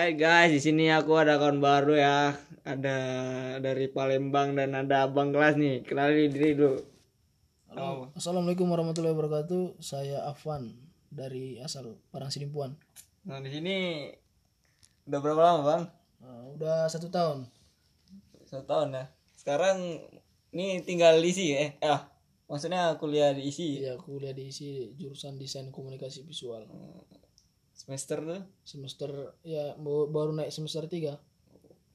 Hai guys, di sini aku ada kawan baru ya. Ada dari Palembang dan ada abang kelas nih. Kenalin diri dulu. Halo. Assalamualaikum warahmatullahi wabarakatuh. Saya Afwan dari asal Parang Sidimpuan. Nah di sini udah berapa lama bang? Nah, udah satu tahun. Satu tahun ya. Sekarang ini tinggal di isi eh, ah maksudnya kuliah di isi Iya, kuliah di isi jurusan desain komunikasi visual. Semester tuh Semester ya baru naik semester 3.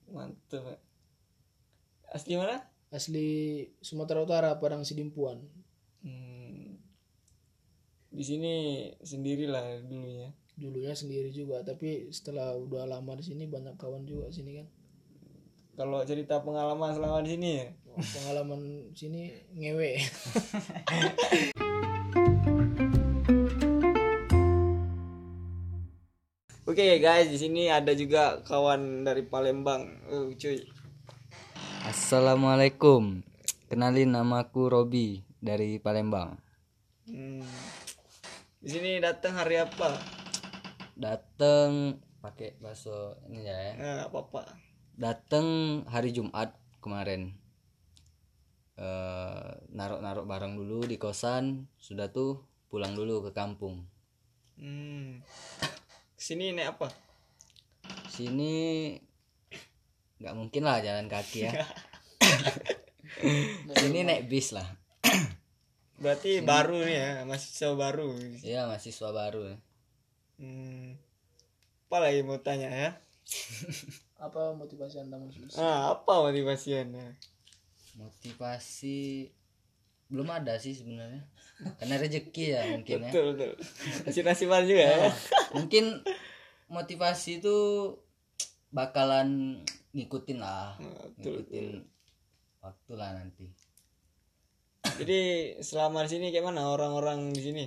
mantep. ya. Asli mana? Asli Sumatera Utara, Padang Sidimpuan. Hmm. Di sini sendirilah dulunya. Dulunya sendiri juga, tapi setelah udah lama di sini banyak kawan juga sini kan. Kalau cerita pengalaman selama di sini ya. Pengalaman sini ngewe. Oke guys, di sini ada juga kawan dari Palembang. Oh, cuy. Assalamualaikum. Kenalin namaku Robi dari Palembang. Hmm. Di sini datang hari apa? Dateng pakai bahasa ini ya. Nah, nggak apa-apa. Dateng hari Jumat kemarin. Eh narok-narok barang dulu di kosan, sudah tuh pulang dulu ke kampung. Hmm. Sini naik apa? Sini nggak mungkin lah jalan kaki ya. Sini naik bis lah. Berarti baru nih ya, mahasiswa baru. Iya mahasiswa baru. Hmm. Apa lagi mau tanya ya? Apa motivasi Anda masuk isi? Ah, apa motivasinya? Motivasi belum ada sih sebenarnya. Karena rezeki ya mungkin ya. Betul, betul. Masih nasiban juga ya. mungkin motivasi itu bakalan ngikutin lah betul, ngikutin waktu lah nanti Jadi selama di sini kayak mana orang-orang di sini?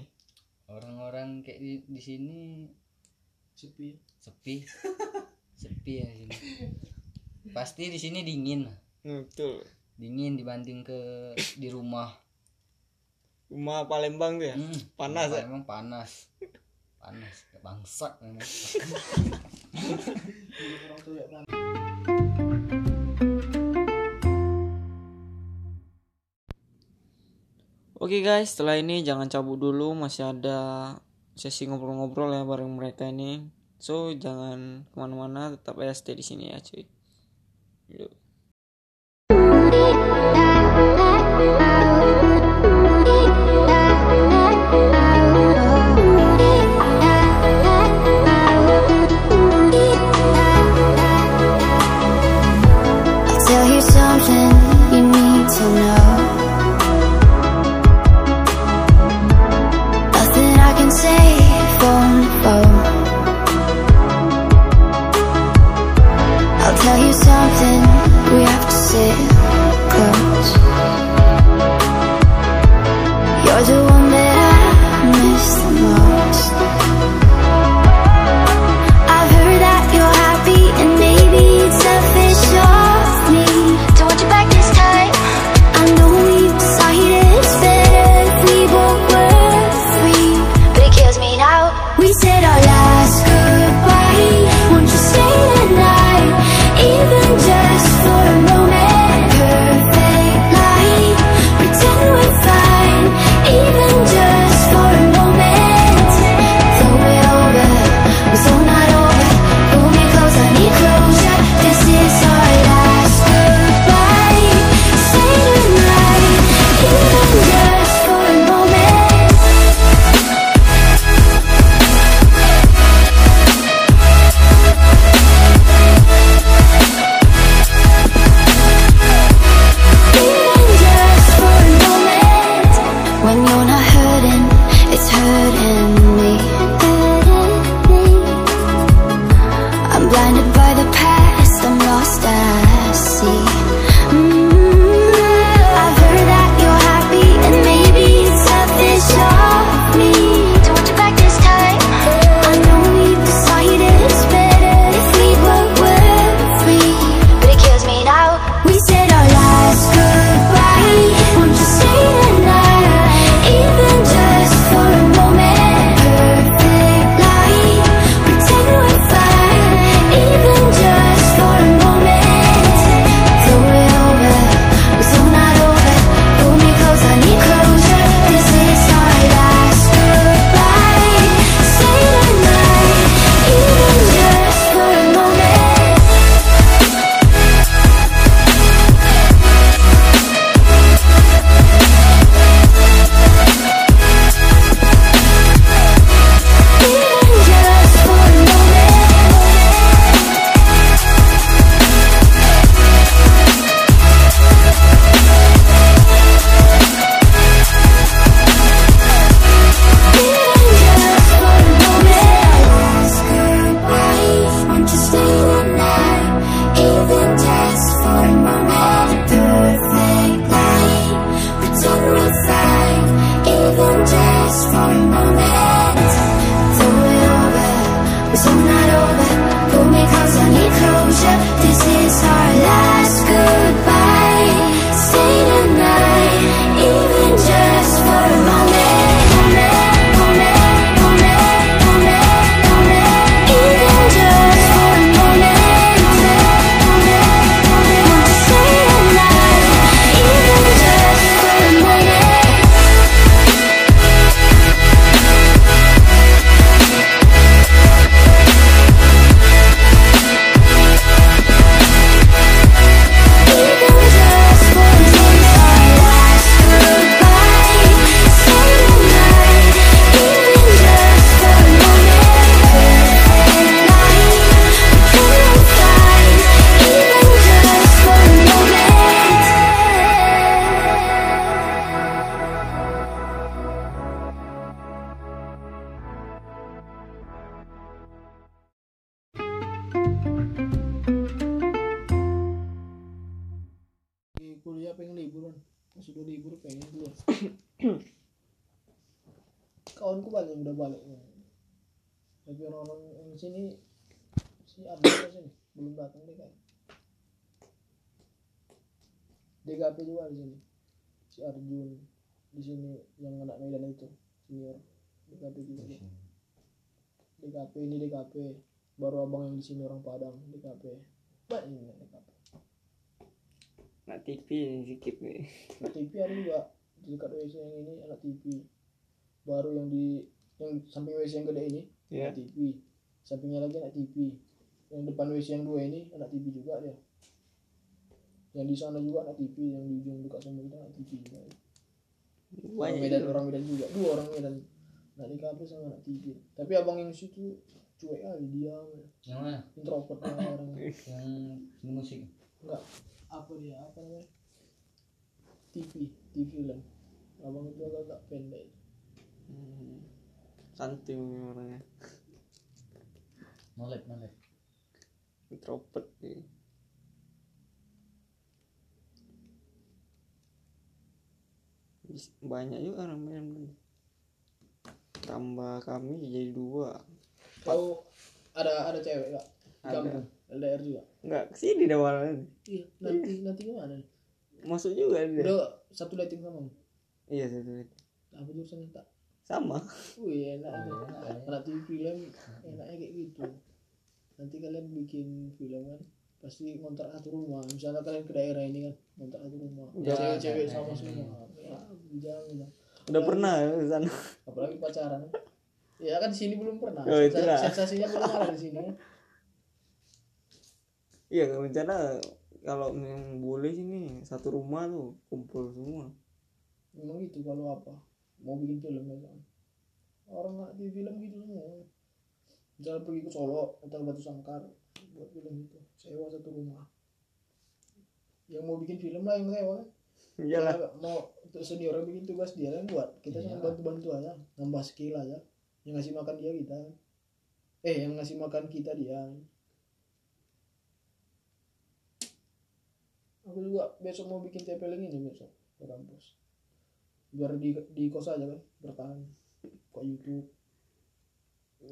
orang-orang kayak di di sini Sepi. sepi sepi ya di sini pasti di sini dingin Hmm, betul. dingin dibanding ke di rumah Rumah Palembang tuh ya. Hmm, Panas ya? emang panas panas kayak bangsat memang Oke guys, setelah ini jangan cabut dulu, masih ada sesi ngobrol-ngobrol ya bareng mereka ini. So jangan ke mana-mana, tetap ya stay di sini ya cuy. Yuk. Yang balik tapi orang-orang yang di sini si Arjun di sini belum datang deh kan. DKP juga di sini. Si Arjun di sini yang anak Medan itu senior. DKP juga. DKP ini DKP baru abang yang di sini orang Padang DKP banyak ini DKP Nak TV sikit nih. Anak TV ada juga. Di dekat WC yang ini anak TV baru yang di yang samping WC yang gede ini Iya. anak TV sampingnya lagi anak TV yang depan WC yang dua ini anak TV juga dia. Yang di sana juga anak TV yang di ujung dekat sama kita anak TV juga. Orang Banyak Medan juga. orang Medan juga. Dua orang Medan. Anak DKP sama anak TV tapi abang yang situ cuek aja diam. Yang mana? introvert lah orang. Yang seni musik. enggak. Apa dia? Apa namanya? TV TV film. Abang itu agak-agak pendek. Hmm. Santai ini orangnya. Nolep, nolep. Introvert nih. Banyak juga orang Medan. Tambah kami jadi dua. kau ada ada cewek gak kampung LDR juga Enggak ke sini dah awalnya. iya nanti nanti nih? Masuk juga dia. udah satu dating sama kamu Iya satu itu. apa jurusan tak Sama. wih enak Oh, iya, enak, ya. anak TV film enaknya kayak gitu. Nanti kalian bikin film kan pasti ngontrak satu rumah. Misalnya kalian ke daerah ini kan ngontrak satu rumah. Udah. cewek-cewek sama semua. Ya bijang Udah pernah ke sana. apalagi pacaran. Ya kan di sini belum pernah. Oh, sensasinya belum ada di sini. Kan Iya rencana kalau yang boleh sini satu rumah tuh kumpul semua. memang gitu kalau apa mau bikin film ya orang nggak di film gitu semua misalnya pergi ke Solo atau Batu Sangkar buat film itu sewa satu rumah. Yang mau bikin film lah yang sewa. Iyalah. Kalau mau untuk senior bikin tugas dia yang buat kita cuma Iya. bantu bantu aja. Nambah skill aja. Yang ngasih makan dia kita. Eh yang ngasih makan kita dia. Aku juga besok mau bikin tempeling ini besok ke kampus biar di di kos aja kan bertahan. Kok YouTube.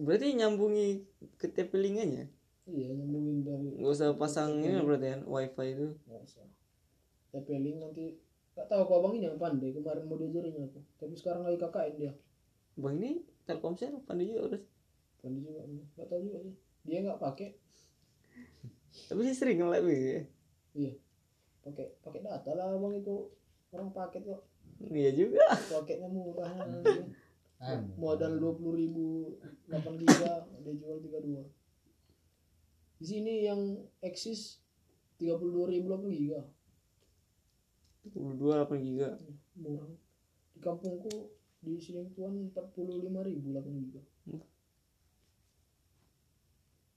Berarti nyambungi ke TP link-nya. iya nyambungin dari Nggak usah pasang ini berarti kan wifi itu. nggak usah. Tempeling nanti nggak tahu kok abang ini yang pandai. Kemarin mau diajarin aku. Tapi sekarang lagi KKN dia. Bang ini Telkomsel pandai juga udah. pandai juga nggak tahu juga sih. Dia nggak pakai. Tapi sih sering nge-live ya. iya. Pakai pakai data lah abang itu. Orang paket kok Iya juga. paketnya murah. Ah, modal dua puluh ribu 8 giga dia jual 32 di sini yang eksis 32 ribu 8 giga 22 8 giga. murah di kampungku di sini tuan 45 ribu 8 giga Hmm.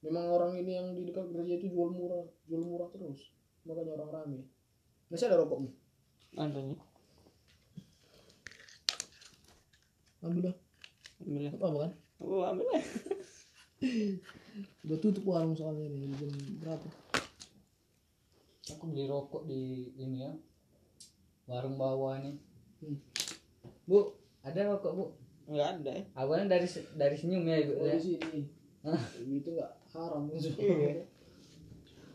memang orang ini yang di dekat gereja itu jual murah jual murah terus makanya orang rame masih ada rokokmu Ada nih. Ambil lah Ambil ya. apa apa kan? Oh, ambil lah. udah tutup warung soalnya nih jam berapa aku beli rokok di ini ya warung bawah ini. Hmm. bu ada rokok bu? Nggak ada. Ya Aku kan dari dari senyum ya ibu Oh, ya. di sini. Itu nggak? Haram. Iya.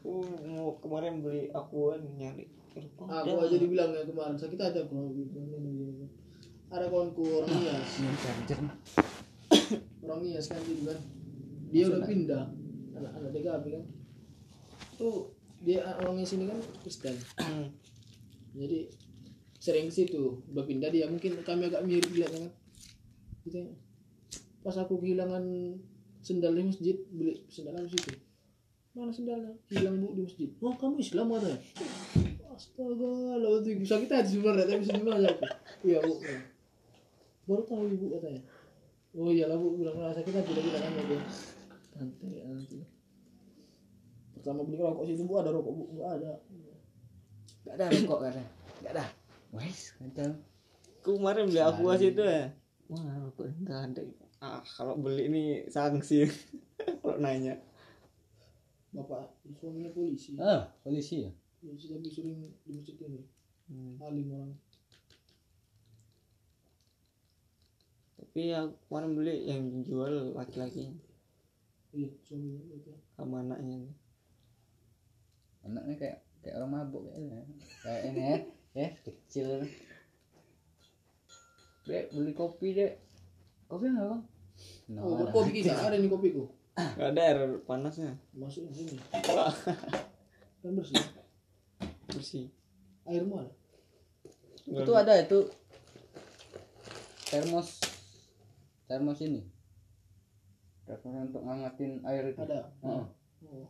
aku mau kemarin beli akuan nyari aku aja dibilang ya kemarin sakit aja aku gitu ada kawanku orang Nias orang Nias kan gitu kan dia udah pindah. Anak anak DKP kan. Tuh dia orangnya sini kan Kristen. Hmm. jadi sering ke situ. Udah pindah dia. Mungkin kami agak mirip kan gitu ya. pas aku kehilangan sendal di masjid beli sendal di situ. Mana sendalnya? Hilang bu di masjid. Oh kamu Islam katanya astaga lah itu sakit hati sebenarnya tapi senyum aja aku iya bu. ya. Baru tahu ibu katanya. Oh iyalah bu. Bilang "Ah, sakit hati lagi kan dia santai ya, nanti. Pertama beli rokok situ bu. Ada rokok bu. Nggak ada. Gak ada rokok katanya. Gak ada. Wes, kacau. aku kemarin beli akuas itu ya? Wah rokok nggak ada. Ah kalau beli ini sanksi. Kalau nanya. Bapak suaminya polisi. Ah, polisi ya. polisi tapi sering di masjid ini. Hmm. alim orang tapi aku kemarin beli yang jual laki-laki. Iya suaminya itu. Sama anaknya. Anaknya kayak kayak orang mabuk kayaknya. Kayak ini ya. Ya, kecil. Dek, beli kopi, Dek. Kopi enggak, Bang? No, oh ada. kopi kita ada nih kopiku nggak ada air panasnya. Masukin sini. Kan bersih bersih. Air mana Itu ada itu. Termos termos ini. Termos untuk ngangetin air itu. ada. Heeh. oh.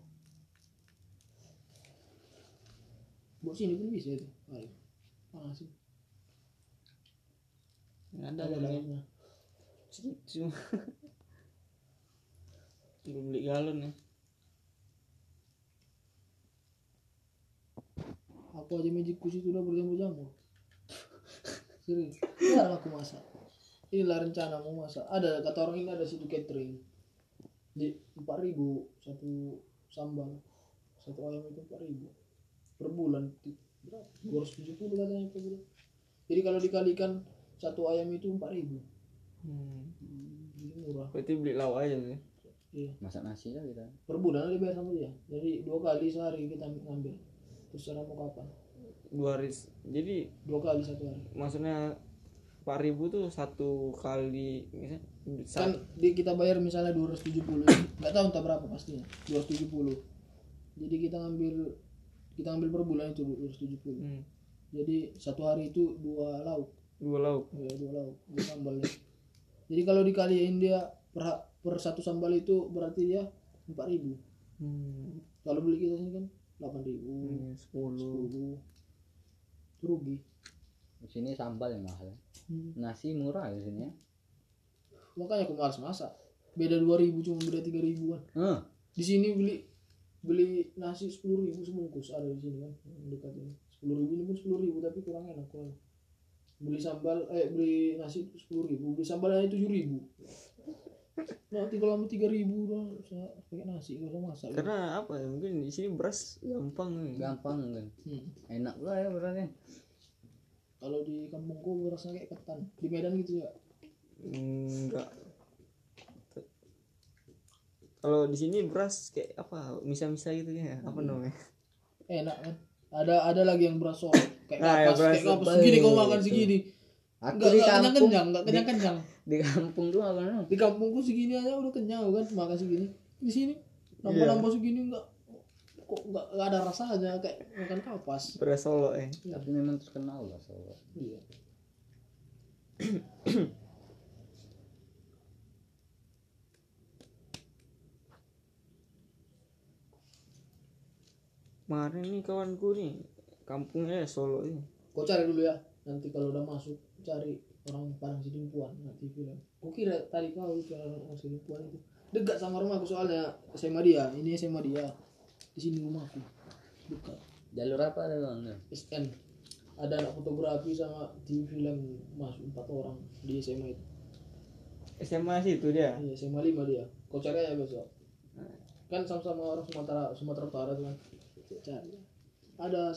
Buat sini pun bisa itu. Air panas sih nggak ada ada dalamnya cuma belum beli galon ya. Aku aja magicku situ udah berjamur-jamur serius. Jarang aku masak inilah rencana mau masak ada kata orang ini ada situ catering. Di empat ribu satu sambal. Satu ayam itu empat ribu. Per bulan berapa? dua ratus tujuh puluh katanya per bulan. Jadi kalau dikalikan satu ayam itu empat ribu. Hmm. jadi murah. Berarti beli lauk aja sih iya. Masak nasi lah kita. per bulan dibayar sama dia. Jadi dua kali sehari kita ngambil. Terserah mau kapan. Dua hari jadi dua kali satu hari. maksudnya empat ribu tuh satu kali misalnya kan di, kita bayar misalnya 270 nggak tahu entah berapa pastinya 270 jadi kita ngambil kita ambil per bulan itu 270 hmm, jadi satu hari itu dua lauk. Dua lauk. Ya dua lauk dua sambal ya. jadi kalau dikaliin dia per, per satu sambal itu berarti dia 4000 hmm, kalau beli kita sini kan 8000 hmm, sepuluh. 10 itu rugi. Di sini sambal yang mahal. Hmm. Nasi murah di sini ya. makanya aku malas masak beda 2000 cuma beda 3000 kan Hah, di sini beli beli nasi sepuluh ribu sebungkus ada di sini kan yang dekat ini sepuluh ribu ini pun sepuluh ribu tapi kurang enak kurang beli sambal eh beli nasi sepuluh ribu beli sambalnya tujuh ribu nah tinggal lama tiga ribu bisa pakai nasi gak usah masak karena apa ya mungkin di sini beras gampang gampang kan. Hmm. Enak pula ya berarti. Kalau di kampungku berasnya kayak ketan. Di Medan gitu ya. Enggak. Kalau di sini beras kayak apa? Misa-misa gitu ya? Apa namanya? Enak kan? Ada ada lagi yang beras solo kayak Nah, ya, kapas beras kayak kapas. solo. segini kau makan Itu. segini. Aku nggak di kampung kenyang nggak kenyang kenyang di kampung tuh apa? Namanya? di kampungku segini aja udah kenyang kan? Makan segini. Di sini Iya. nambah segini enggak kok enggak ada rasanya kayak makan kapas. Beras solo ya Tapi memang terkenal lah Solo. iya. Kemarin nih kawanku nih kampungnya Solo ini. Kau cari dulu ya nanti kalau udah masuk cari orang Padang Sidimpuan nanti film. Kau kira tadi kau itu orang Sidimpuan itu. Dekat sama rumahku soalnya SMA dia ini SMA dia di sini rumahku dekat Jalur apa ada bang? SN ada anak fotografi sama tim film masuk empat orang di SMA itu SMA sih itu dia Iya, SMA 5 dia. Kau cari aja besok. Kan sama-sama orang Sumatera Sumatera Utara tuh kan. Cari. Ada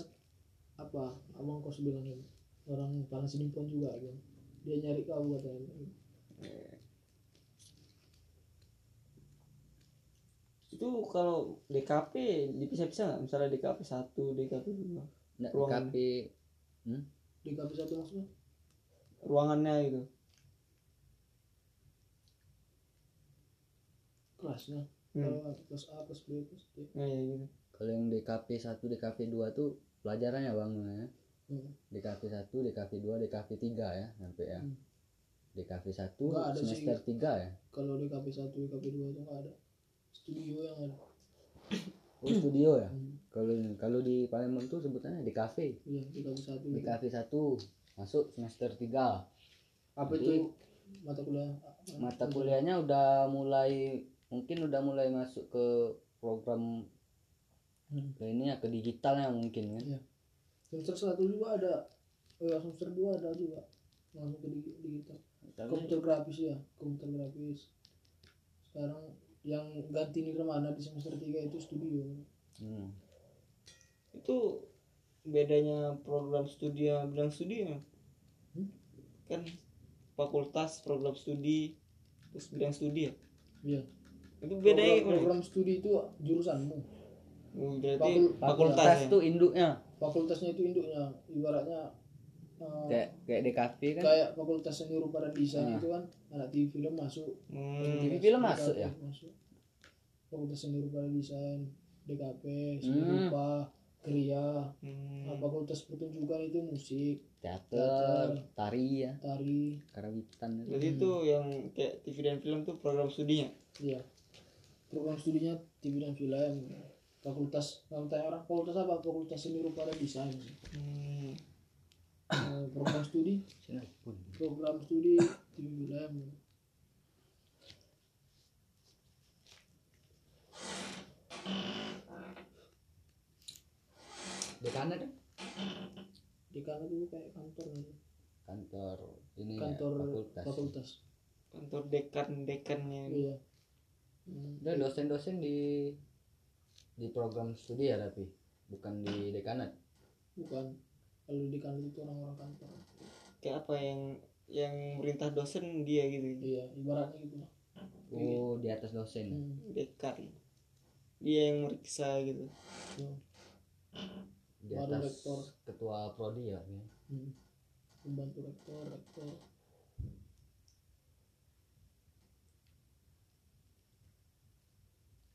apa? Abang kos bilang ini. Orang Padang Sidimpuan juga kan. Dia nyari kau katanya. Itu kalau DKP dipisah-pisah nggak misalnya DKP satu DKP dua Nggak, Ruangan. KP hmm? di KP satu maksudnya ruangannya gitu kelasnya Hmm. kalau kelas A kelas B kelas C nah, ya gitu kalau yang DKP 1 DKP 2 tuh pelajarannya bang ya hmm. DKP 1 DKP 2 DKP 3 ya sampai ya Hmm. DKP 1 Nggak ada sih. semester 3 ya kalau di KP satu di KP dua itu nggak ada studio yang ada. Oh studio ya? Kalau kalau di Palembang tuh sebutannya DKV iya di KP satu DKV 1 masuk semester 3 apa Jadi- itu? Mata kuliah mata kuliahnya udah mulai mungkin udah mulai masuk ke program Hmm. ke ini ya ke digitalnya mungkin kan? Iya. semester satu juga ada oh ya semester dua ada juga langsung ke digi- digital. Tapi- komputer grafis ya komputer grafis. Sekarang yang ganti nirmana di semester 3 itu studio. Hmm. itu bedanya program studi sama bidang studi ya? Hmm? kan fakultas program studi terus bidang studi ya? Iya. Itu bedanya program, program studi itu jurusanmu. Oh, berarti Fakul- fakultas fakultas ya? tuh induknya? Fakultasnya itu induknya. Ibaratnya eh, kayak kayak DKV kan? Kayak fakultas seni rupa dan desain Nah. itu kan? Anak TV film masuk. Hmm. TV film DKP masuk ya? masuk. Fakultas seni rupa dan desain DKP seni Hmm. rupa Kria Hmm. Nah, fakultas pertunjukan itu musik. Teater tari ya? Tari. Karawitan itu. Berarti itu yang kayak TV dan film tuh program studinya. iya. Program studinya TV dan film. Fakultas kalau tanya orang fakultas apa? Fakultas seni rupa dan desain. Hmm. Eh, program studi. Program studi TV film di kanan kan di kanan itu kayak kantor. Kantor ini ya, kantor fakultas. fakultas. Kantor dekan-dekannya. iya. Hmm, dan dosen-dosen di di program studi ya tapi? Bukan di dekanat bukan kanan itu orang-orang kantor Kayak apa yang yang merintah dosen dia gitu. iya ibaratnya gitu lah oh di atas dosen Hmm, Dekan. Dia yang meriksa gitu. di baru atas rektor. ketua prodi ya. Hmm. pembantu rektor rektor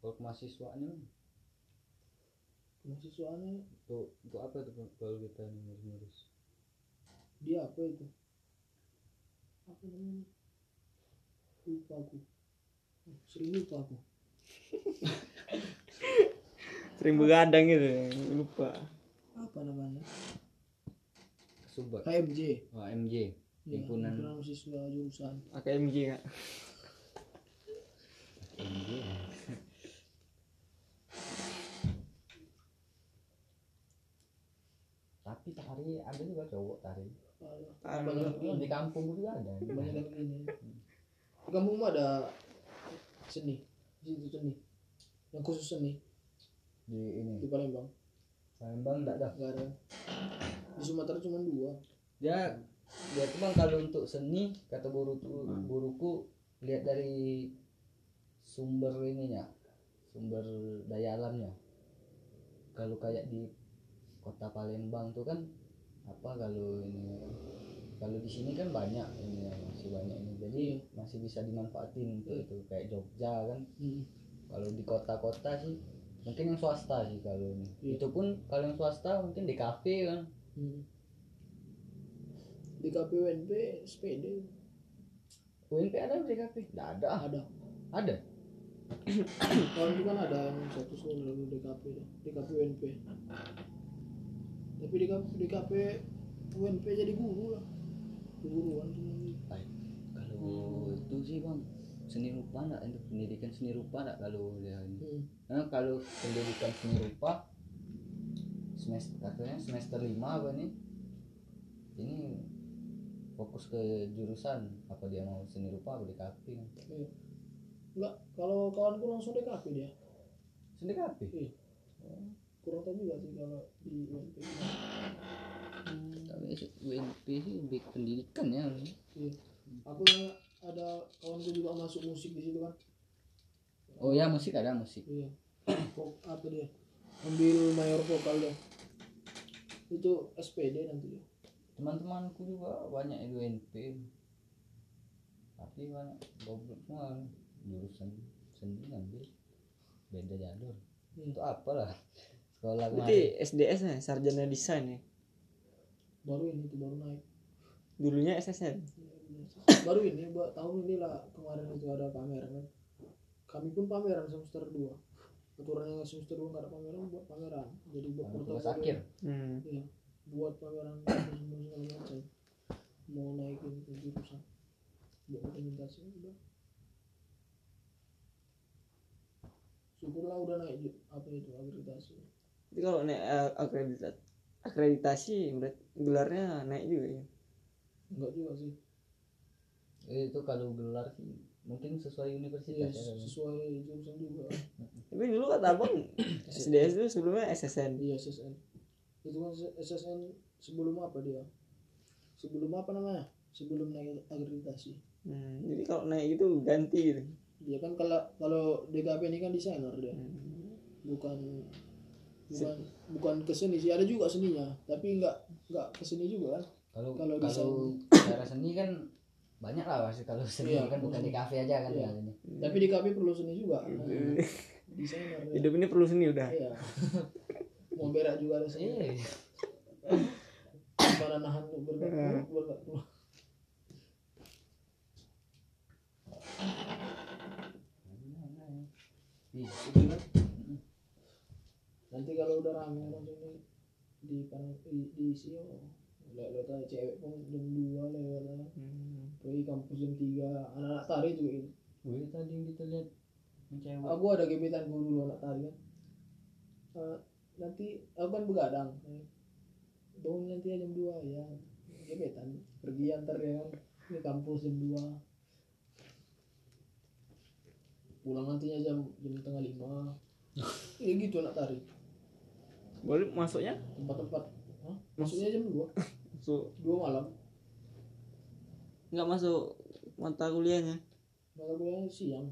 kalau mahasiswanya mahasiswanya tuh untuk apa tuh kalau kita ngurus-ngurus dia apa itu? Apa namanya? Lupa aku. Sering lupa aku. Sering begadang gitu. Lupa. apa namanya? Subak HMJ oh, MJ ya, Himpunan- mahasiswa jurusan. AKMG kak. MJ tapi tari ada juga cowok tari. Banyak di kampung juga ada. Banyak yang gini di kampungmu ada seni. Di situ seni. Yang khusus seni. Di ini. Di Palembang. Palembang enggak ada. Nggak ada. Di Sumatera cuma dua. Dia dia tuh bang kalau untuk seni kata guru tuh guruku lihat dari sumber ininya sumber daya alamnya. Kalau kayak di kota Palembang tuh kan apa kalau ini kalau di sini kan banyak ini ya, masih banyak ini. Jadi masih bisa dimanfaatin untuk itu kayak Jogja kan. Hmm. kalau di kota-kota sih mungkin yang swasta sih kalau ini. Iya. itu pun kalau yang swasta mungkin di kafe kan. Hmm. di KPUNP sepede UNP ada di kafe? Nggak ada. Ada. Ada? Kalau itu kan ada yang satu sekolah dulu DKP deh, DKP UNP tapi DKP, DKP UNP jadi guru lah. Guruan. Baik. kalau itu sih bang seni rupa enggak untuk pendidikan seni rupa enggak kalau dia hmm. Karena kalau pendidikan seni rupa semester katanya semester 5 apa nih ini fokus ke jurusan. Apa dia mau seni rupa apa di kafe kan Iya. enggak kalau kawanku langsung DKP dia. Seni kafe iya kurang tahu juga sih kalau di UNP tapi UNP sih lebih pendidikan ya. Iya. Aku ada kawanku juga masuk musik di situ kan. Oh ya musik ada musik. Iya. Vok- apa dia? Ambil mayor vokal dia. Itu SPD nanti dia. Teman-temanku juga banyak itu NP tapi banyak goblok semua. Jurusan seni ngambil. Beda jalur Hmm. itu apalah sekolah berarti SDS nya sarjana desain ya? Baru ini tuh baru naik. Dulunya SSN baru ini buat tahun ini lah kemarin itu ada pameran kan. Kami pun pameran semester 2 aturannya semester 2 nggak ada pameran buat pameran. Jadi buat portofolio. akhir? Hmm. iya buat pameran semua segala macam. Mau naikin ke jurusan. Buat dokumentasi udah. Syukurlah udah naik apa itu akreditasi Jadi kalau naik eh, akreditasi akreditasi berarti gelarnya naik juga ya? Enggak juga sih. Eh, itu kalau gelar sih mungkin sesuai iya universitas ya. kan? sesuai jurusan juga. Tapi dulu kata abang SDS itu sebelumnya SSN iya SSN itu kan SSN sebelum apa dia? Sebelum apa namanya? Sebelum naik akreditasi. Hmm. jadi kalau naik itu ganti gitu. Dia kan kalau kalau DKP ini kan desainer dia. Bukan bukan bukan ke seni sih ada juga seninya tapi enggak enggak ke seni juga kan. Kalau Kalau cara seni kan banyak lah pasti kalau seni Iya, kan bukan di kafe aja kan Iya. ya ini tapi DKP perlu seni juga. Desainer. Dia. hidup ini perlu seni udah. Iya. Mau berak juga ada seni. Eh gimana nahan bergerak bergerak nanti kalau udah rame langsung nih di pan di, diisi oh. Lihat lihat aja cewek pun jam dua lewat lah. Hmm. pergi kampus jam tiga. Anak-anak tari juga itu Wih, tadi yang kita lihat cewek. Aku ada gebetan guru dulu anak tari kan. Eh, nanti aku kan begadang. Bangun nanti ya jam dua ya. Gebetan. Pergi antar ya kan. Ke kampus jam dua. Pulang nantinya jam jam tengah lima. Ya gitu anak tari boleh masuknya tempat-tempat. Hah? maksudnya jam dua. Masuk dua malam. Nggak masuk mata kuliahnya? Mata kuliahnya siang.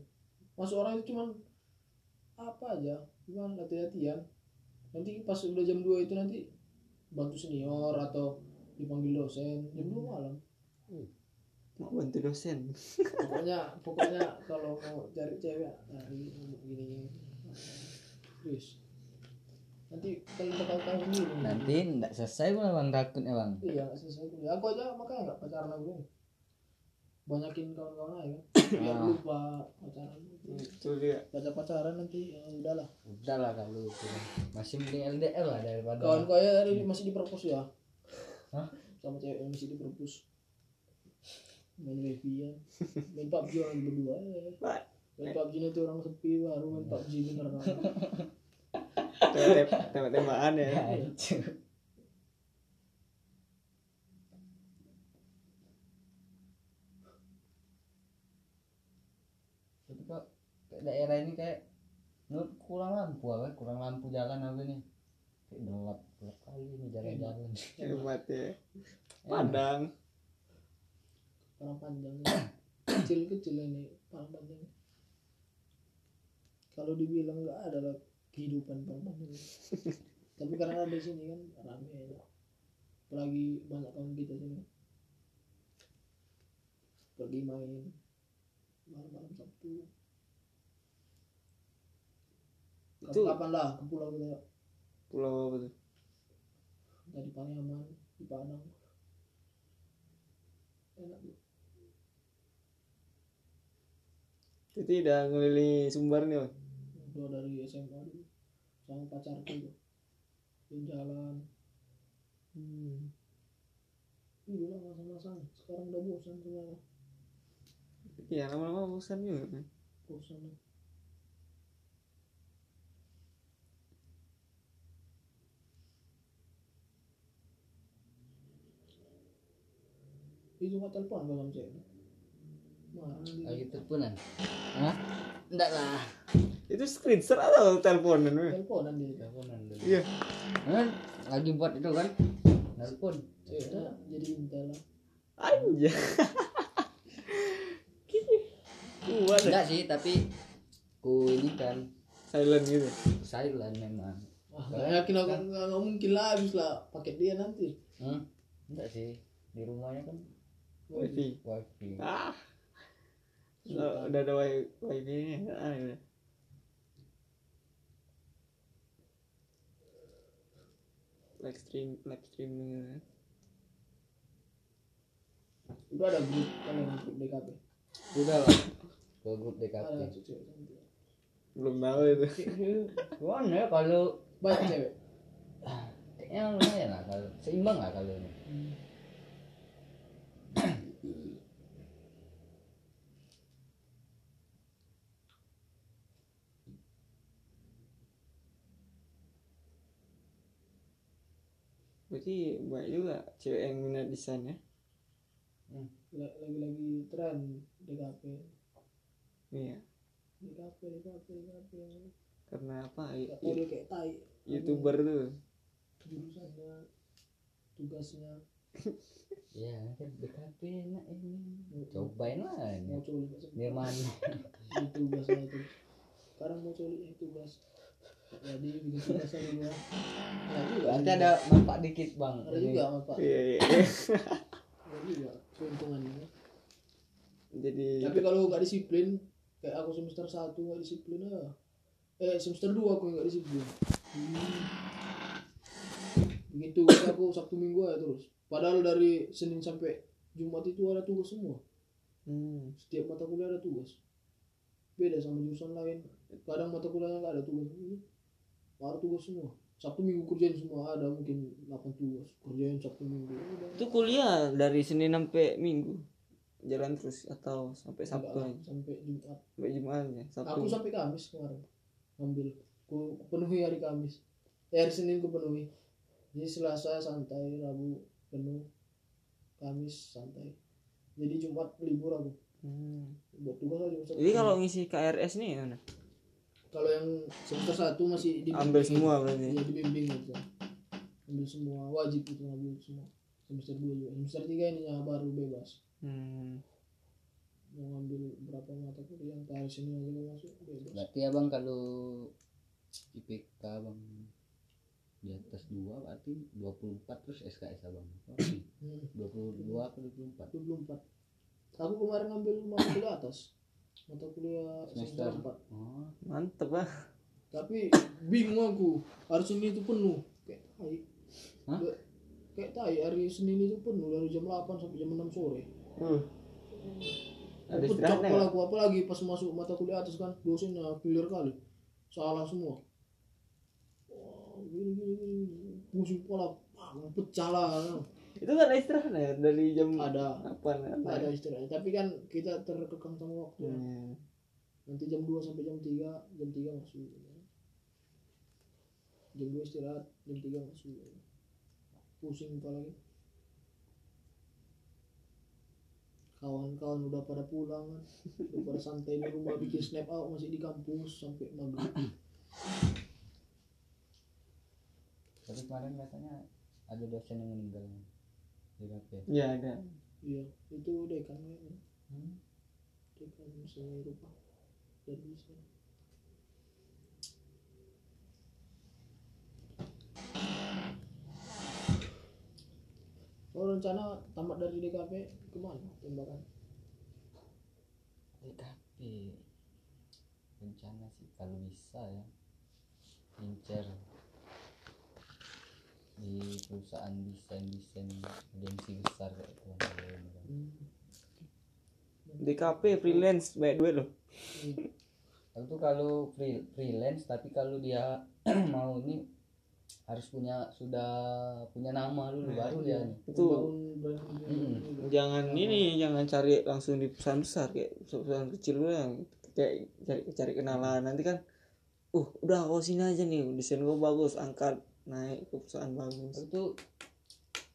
Masuk orang itu cuman apa aja. Cuman latihan-latihan nanti pas udah jam 2 itu nanti bantu senior atau dipanggil dosen. Jam 2 malam. Mau bantu dosen? Pokoknya pokoknya kalau mau cari cewek cari gini terus nanti kalian bakal tahu sendiri. Nanti nggak selesai pun bang takutnya bang iya nggak selesai kuliah aku aja makanya nggak pacaran aku banyakin kawan-kawan aja kan biar Ah. lupa pacaran. Itu dia. Baca pacaran nanti ya udahlah udahlah kalau itu. Masih mending LDR lah daripada kawan kaya tadi masih di perpus ya. Hah? sama cewek yang masih di perpus main wifi ya. Main PUBG orang berdua ya. Main PUBG nanti orang sepi baru main PUBG bener kan tembak tembakan ya Hancur. tapi kok kayak daerah ini kayak menurut kurang lampu apa? Kurang lampu jalan apa nih kayak gelap gelap kali ini jalan-jalan. Hebat ya. Padang. Parang panjang kecil kecil ini parang panjang kalau dibilang nggak ada lah kehidupan parang panjang tapi karena ada di sini kan rame ya apalagi banyak kawan kita sini. Pergi main malam-malam Sabtu. Itu- kapan lah ke pulau kita. Pulau apa tuh? Dari Pariaman di Padang. Enak tuh itu udah ngelilingi sumber nih Bang. Udah dari SMA dulu sama pacarku tuh jalan hmm. lah masa-masa sekarang udah bosan semua iya lama-lama bosan juga kan bosan lah. itu nggak telepon kalau sama cewek. Lagi teleponan Hah? enggak lah. Itu screenshot atau teleponan teleponan dia teleponan dulu iya. Kan lagi buat itu kan? Telepon. Ceweknya jadi intel aja kuat enggak sih tapi ku ini kan. Silent gitu. Silent memang. Ah, nggak yakin aku nggak nggak mungkin lah habis lah paket dia nanti. Hmm? enggak sih di rumahnya kan wifi. Wifi. Ah udah udah ada wi wifi nya ah, live stream live streaming udah ada grup kalian grup DKP udah lah. Ke grup ada DKP belum tahu itu. Gimana ya kalau banyak cewek? Kayaknya lumayan lah kalau seimbang lah kalau ini berarti banyak juga cewek yang minat desain ya. La- lagi-lagi tren DKP iya. DKP DKP DKP karena apa? Dia kayak tai. Youtuber tuh. jurusannya tugasnya. Ya kan DKP enak ini. Cobain lah mau sih? Nirman Di tugasnya itu. Sekarang mau yang tugas jadi bikin tugas aja gua ada juga berarti ada manfaat dikit bang. Ada juga apa iya iya. Ada juga keuntungannya jadi tapi kalau nggak disiplin kayak aku semester satu nggak disiplin ah. Eh semester dua aku nggak disiplin. Hmm. begitu aku sabtu minggu aja terus. Padahal dari senin sampai jumat itu ada tugas semua. Hmm. setiap mata kuliah ada tugas. Beda sama jurusan lain. Kadang mata kuliahnya nggak ada tugas ada tugas semua. Sabtu minggu kerjain semua ada mungkin 8 tugas kerjain sabtu minggu. Udah. itu kuliah dari senin sampai minggu? Jalan terus atau sampai sabtu aja? sampai jumat. Sampai jumat ya sabtu. Aku sampai kamis kemarin ngambil. Ku penuhi hari kamis. Eh, hari senin ku penuhi. Jadi selasa santai rabu penuh kamis santai. Jadi jumat libur aku. Hmm. buat tugas aja jadi kalau ngisi KRS nih gimana kalau yang semester satu masih dibimbing. ambil semua berarti Iya dibimbing gitu. Ambil semua wajib itu ambil semua. Semester 2 juga. Semester 3 ini yang baru bebas. hmm. Mau ngambil berapa mata kuliah yang hari sini aja masuk bebas. berarti abang kalau IPK abang di atas dua berarti 24 terus SKS abang Hmm. 22 apa 24 24. Aku kemarin ngambil mata kuliah atas. Mata kuliah semester semester 4. oh mantep lah Tapi bingung aku. Hari Senin itu penuh. Kayak tai. Hah? Kayak- tai hari Senin itu penuh dari jam 8 sampai jam 6 sore. uh. ada Pecah istirahatnya kepala aku apalagi pas masuk mata kuliah atas kan dosennya clear kali salah semua Wah, gini gini gini pusing kepala pecah lah itu kan istirahat ya dari jam ada. apa nggak ada istirahat. Tapi kan kita terkekang sama waktu. Hmm. nanti jam 2 sampai jam 3 jam 3 masuk jam 2 istirahat jam 3 masuk pusing kepala lagi. Kawan-kawan udah pada pulang kan. Udah pada santai di rumah bikin snap out masih di kampus sampai maghrib. Tapi kemarin katanya ada dosen yang meninggal di KP ya ada. Iya itu dekan kayaknya hmm? dekan seni rupa dan bisa. Oh rencana tamat dari DKP ke mana? Tembakan? DKP rencana sih kalau bisa ya. Incer di perusahaan desain desain agensi besar kayak itu. DKP freelance banyak duit loh tuh kalau free, freelance tapi kalau dia mau ini harus punya sudah punya nama dulu baru dia nih. itu Hmm. jangan ini jangan cari langsung di perusahaan besar kayak perusahaan kecil dulu yang kayak cari cari kenalan nanti kan uh udah kau sini aja nih desain gua bagus angkat naik ke perusahaan bagus tuh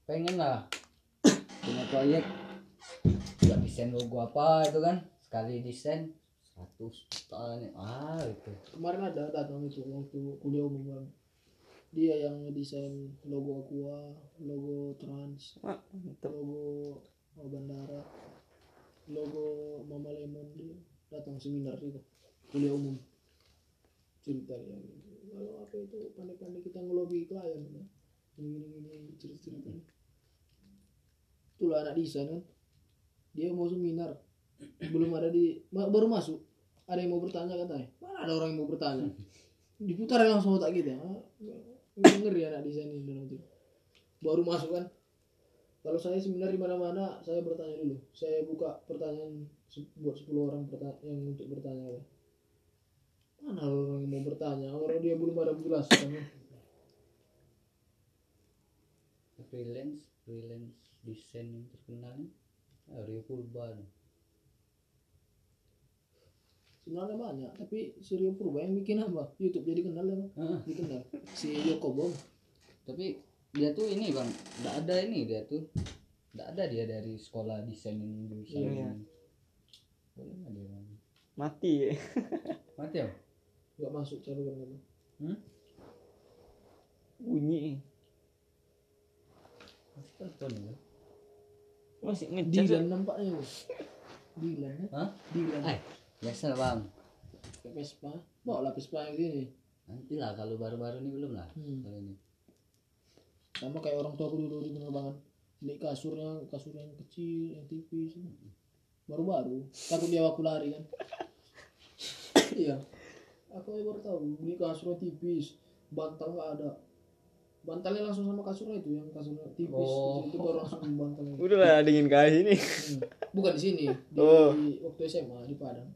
pengen lah. Punya proyek. Buat desain logo apa itu kan. Sekali desain 100 juta nih. Ah itu. Kemarin ada datang itu waktu kuliah umum bang. Dia yang ngedesain logo Aqua, logo Trans, Wah, mantep. logo bandara, logo Mama Lemon. Dia datang seminar itu kuliah umum. Cerita gitu. Kalau apa itu pandai-pandai kita ngelobi klien ya. gini gini gini cerita cerita itulah anak desain kan. Dia mau seminar. Belum ada di baru masuk. Ada yang mau bertanya katanya. Mana ada orang yang mau bertanya? Diputar langsung otak kita. Ah, ngeri anak desain ini dalam hati. baru masuk kan. Kalau saya seminar di mana-mana saya bertanya dulu. Saya buka pertanyaan buat 10 orang yang untuk bertanya ya. Mana orang yang mau bertanya orang dia belum ada menjelaskan ya. freelance freelance desain yang terkenal nih ah, Rio Purba nih. sebenarnya banyak tapi si Rio Purba yang bikin apa YouTube jadi kenal ya? Ah, dikenal si Yoko Bom tapi dia tuh ini bang nggak ada ini dia tuh nggak ada dia dari sekolah desain ini jurusan Iya. ini. boleh nggak dia Bang? mati ya mati ya nggak masuk jalur itu hmm? bunyi. Telepon ya? Masih ngecas Dilan nampaknya Bu. Dilan ya? Hah? Dilan Ay, biasa lah bang. Kayak Vespa. Bawa lah Vespa yang gini. Nanti lah kalau baru-baru ini belum lah. Hmm. kalau ini. Sama kayak orang tua aku dulu di penerbangan beli kasurnya kasur yang kecil yang tipis. Baru-baru. Takut dia waktu lari kan? Iya aku baru tahu beli kasur yang tipis bantal nggak ada. Bantalnya langsung sama kasurnya itu yang kasurnya tipis Oh. itu baru langsung bantalnya udah lah dingin kali ini. Hmm. bukan di sini di, Oh. di waktu SMA di Padang.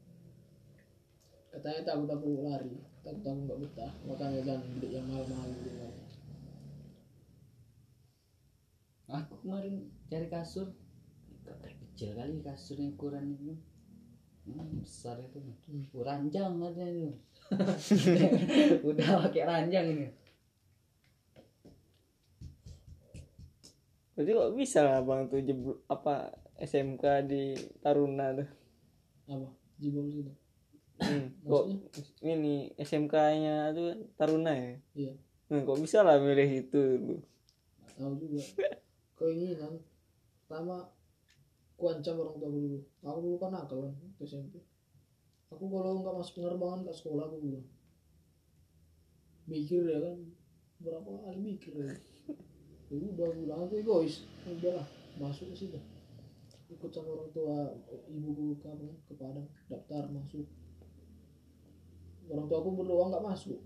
Katanya takut aku lari takut aku nggak betah. Makanya jangan beli yang mahal-mahal gitu. Aku kemarin cari kasur. Kecil kali kasurnya ukuran itu? Hmm, besar itu. Hmm. Ranjang ada itu udah pakai ranjang ini. Berarti kok bisa lah bang tuh jebl- apa SMK di Taruna tuh? Apa? Jibol gitu hmm. kok ini SMK nya tuh Taruna ya? Iya. Hmm, kok bisa lah milih itu nggak tahu juga. Keinginan pertama ku ancam orang tua aku dulu aku dulu kan nakal kan SMP aku kalau nggak masuk penerbangan ke sekolah aku bilang mikir ya kan berapa kali mikir ya? Ya udah bilang aku egois. Ya udahlah masuk ke situ. Ikut sama orang tua ibuku ke apa, ke Padang daftar masuk. Orang tua aku berdoa nggak masuk.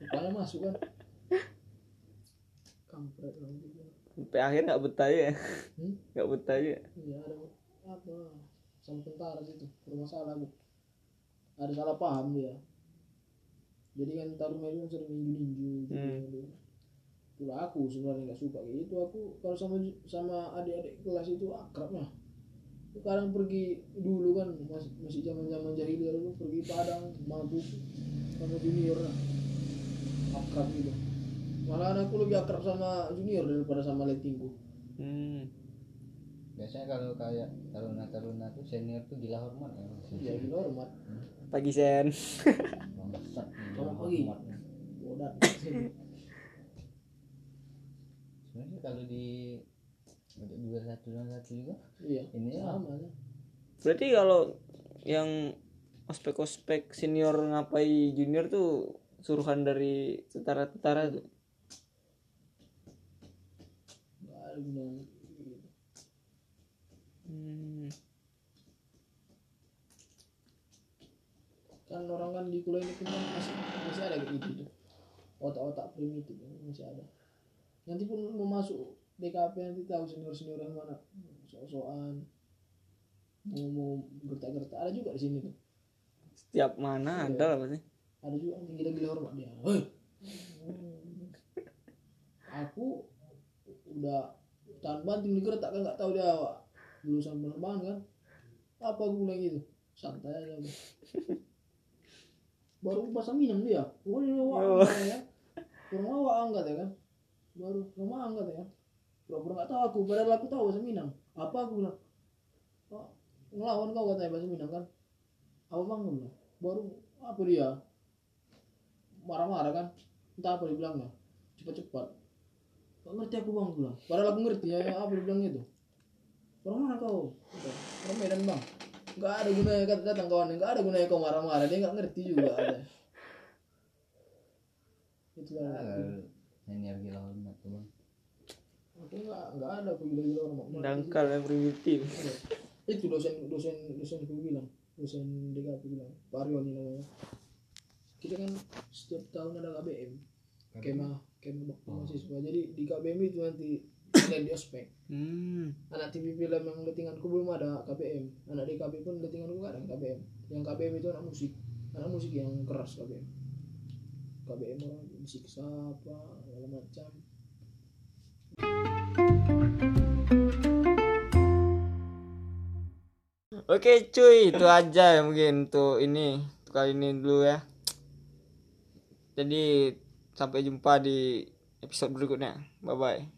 Rupanya masuk kan. Kampret orang tua sampai akhir nggak betah ya? Hmm? nggak betah ya? Iya ada apa? Sama tentara situ bermasalah bu ada salah paham dia. Jadi kan taruna itu kan sering ninju ninju gitu. Hmm. Itulah aku sebenarnya nggak suka kayak gitu. Aku kalau sama sama adik-adik kelas itu akrabnya. Sekarang pergi dulu kan masih masih zaman zaman jahiliyah dulu pergi padang mabuk sama junior. Lah akrab gitu. Malah aku lebih akrab sama junior daripada sama letingku hmm. biasanya kalau kayak taruna-taruna tuh senior tuh gila hormat ya gila hormat pagi sen. Sebenarnya kalau di untuk dua satu dua satu juga iya ini ya sama ya. berarti kalau yang ospek-ospek senior ngapai junior tuh suruhan dari tentara-tentara tuh ada gunanya gitu. hmm. Kan orang kan di kuliah ini kan masih masih ada gitu tuh otak-otak primitif masih ada. Nanti pun mau masuk DKP nanti tahu senior senior yang mana. Sok-sokan. Mau mau gertak-gertak ada juga di sini tuh. Setiap mana Iya. ada lah pasti. Ada juga yang gila-gila hormat dia Hei! aku udah tahan banting di kereta kan nggak tahu dia lulusan penerbangan kan. Apa gue bilang gitu santai aja. aku. Baru pas minum dia. Oh Yo. wah ya. Kurang awak angkat ya kan. Baru rumah angkat ya. Pura-pura nggak tahu aku padahal aku tahu bahasa Minang apa aku bilang? Oh, ngelawan kau katanya bahasa Minang kan. Apa bang? Aku bilang. Baru apa dia? Marah-marah kan. Entah apa dibilangnya cepat-cepat. Gak ngerti aku bang aku bilang. Padahal aku ngerti ya apa dibilang itu. Mana kau? Orang Medan bang nggak ada gunanya kata datang kawan nggak ada gunanya kau marah-marah dia nggak ngerti juga ada. Itu lah senior gila hormat tuh bang aku nggak nggak ada aku gila-gila orang Mak. dangkal yang primitif itu dosen dosen dosen aku bilang dosen DKP bilang Pak Aryon namanya. Kita kan setiap tahun ada KBM kemah kemah bakti mahasiswa. Jadi di KBM itu nanti kalian di ospek hmm. anak TV film yang lettinganku belum ada KBM anak DKP pun lettinganku gak ada KBM yang KBM itu anak musik anak musik yang keras KBM KBM orang disiksa apa segala macam Oke cuy, itu aja ya mungkin untuk ini kali ini dulu ya. Jadi sampai jumpa di episode berikutnya. Bye bye.